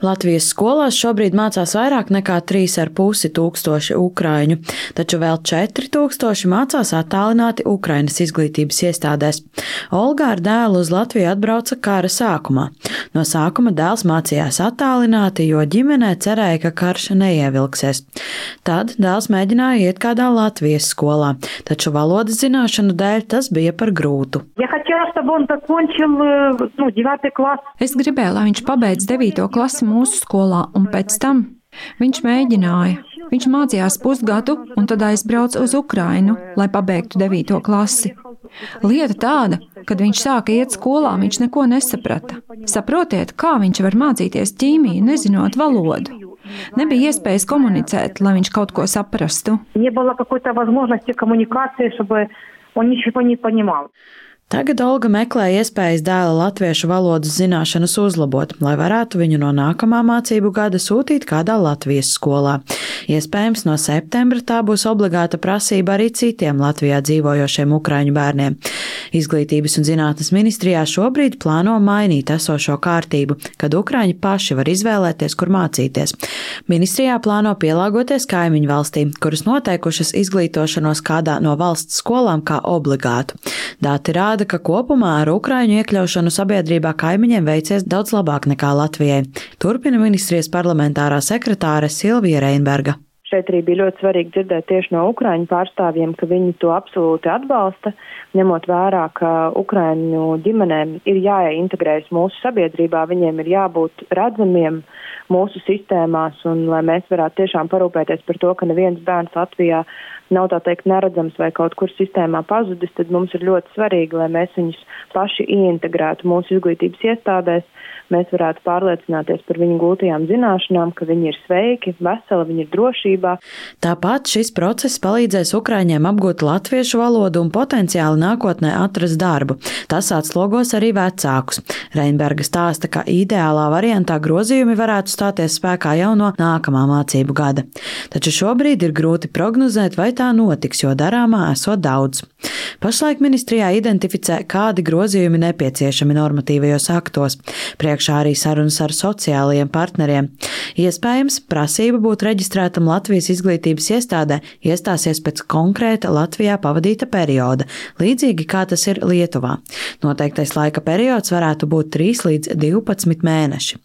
Latvijas skolās šobrīd mācās vairāk nekā 3,5 tūkstoši ukrāņu, taču vēl 4 tūkstoši mācās attālināti Ukrainas izglītības iestādēs. Olga ar dēlu uz Latviju atbrauca kara sākumā. No sākuma dēls mācījās attālināti, jo ģimenē cerēja, ka karš neievilksies. Tad dēls mēģināja iet kādā Latvijas skolā, taču valodas zināšanu dēļ tas bija par grūtu Es gribēju, lai viņš pabeidz 9. klasi mūsu skolā, un pēc tam viņš mēģināja. Viņš mācījās pusgadu un tad aizbrauca uz Ukrainu, lai pabeigtu 9. klasi. Lieta tāda, kad viņš sāka iet skolā, viņš neko nesaprata. Saprotiet, kā viņš var mācīties ķīmiju, nezinot valodu? Nebija iespējas komunicēt, lai viņš kaut ko saprastu. Он ничего не понимал. Tagad Olga meklē iespējas dēla latviešu valodas zināšanas uzlabot, lai varētu viņu no nākamā mācību gada sūtīt kādā Latvijas skolā. Iespējams, no septembra tā būs obligāta prasība arī citiem Latvijā dzīvojošiem ukraiņu bērniem. Izglītības un zinātnes ministrijā šobrīd plāno mainīt esošo kārtību, kad ukraiņi paši var izvēlēties, kur mācīties. Ministrijā plāno pielāgoties kaimiņu valstīm, kuras noteikušas izglītošanos kādā no valsts skolām kā obligātu. Dati rāda, ka kopumā ar Ukraiņu iekļaušanu sabiedrībā kaimiņiem veicies daudz labāk nekā Latvijai. Turpina ministrijas parlamentārā sekretāre Silvija Reinberga. Šeit arī bija ļoti svarīgi dzirdēt tieši no Ukrāņu pārstāvjiem, ka viņi to absolūti atbalsta, ņemot vērā, ka Ukrāņu ģimenēm ir jāintegrējas mūsu sabiedrībā, viņiem ir jābūt redzamiem mūsu sistēmās, un lai mēs varētu tiešām parūpēties par to, ka neviens bērns Latvijā nav tā teikt neredzams vai kaut kur sistēmā pazudis, tad mums ir ļoti svarīgi, lai mēs viņus paši ieintegrētu mūsu izglītības iestādēs, mēs varētu pārliecināties par viņu gūtajām zināšanām, ka viņi ir sveiki, veseli, viņi ir drošībā. Tāpat šis process palīdzēs Ukraiņiem apgūt latviešu valodu un potenciāli nākotnē atrast darbu. Tas atslogos arī vecākus. Reinberga stāsta, ka ideālā variantā grozījumi varētu stāties spēkā jau no nākamā mācību gada. Taču šobrīd ir grūti prognozēt, vai tā notiks, jo darāmā esot daudz. Pašlaik ministrijā identificē, kādi grozījumi nepieciešami normatīvajos aktos, priekšā arī sarunas ar sociālajiem partneriem. Iespējams, prasība būt reģistrētam Latvijas izglītības iestādē iestāsies pēc konkrēta Latvijā pavadīta perioda, līdzīgi kā tas ir Lietuvā. Noteiktais laika periods varētu būt 3 līdz 12 mēneši.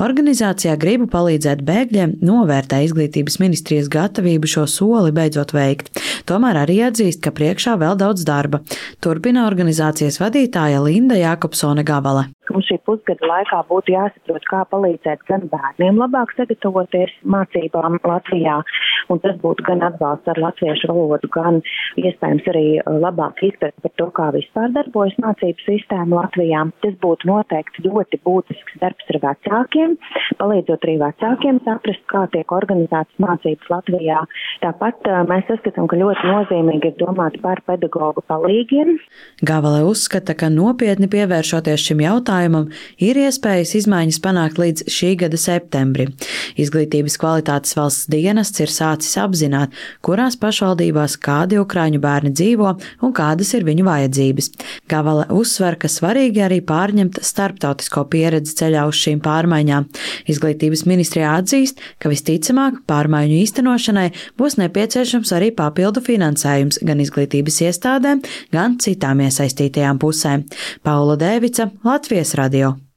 Organizācijā gribu palīdzēt bēgļiem novērtē izglītības ministrijas gatavību šo soli beidzot veikt. Tomēr arī atzīst, ka priekšā vēl daudz darba. Turpina organizācijas vadītāja Linda Jākopsone Gavale. Mums šī pusgada laikā būtu jāsaprot, kā palīdzēt gan bērniem labāk sagatavoties mācībām Latvijā, un tas būtu gan atbalsts ar latviešu valodu, gan iespējams arī uh, labāk izpēt par to, kā vispār darbojas mācību sistēma Latvijā. Tas būtu noteikti ļoti būtisks darbs ar vecākiem, palīdzot arī vecākiem saprast, kā tiek organizētas mācības Latvijā. Tāpat uh, mēs saskatām, ka ļoti nozīmīgi ir domāt par pedagoģu palīgiem. Gavale uzskata, ka nopietni pievēršoties šim jautājumam, jautājumam ir iespējas izmaiņas panākt līdz šī gada septembrim. Izglītības kvalitātes valsts dienests ir sācis apzināt, kurās pašvaldībās kādi ukrāņu bērni dzīvo un kādas ir viņu vajadzības. Gavale uzsver, ka svarīgi arī pārņemt starptautisko pieredzi ceļā uz šīm pārmaiņām. Izglītības ministrijā atzīst, ka visticamāk pārmaiņu īstenošanai būs nepieciešams arī papildu finansējums gan izglītības iestādēm, gan citām iesaistītajām pusēm. Paula Dēvica, Latvijas Radio.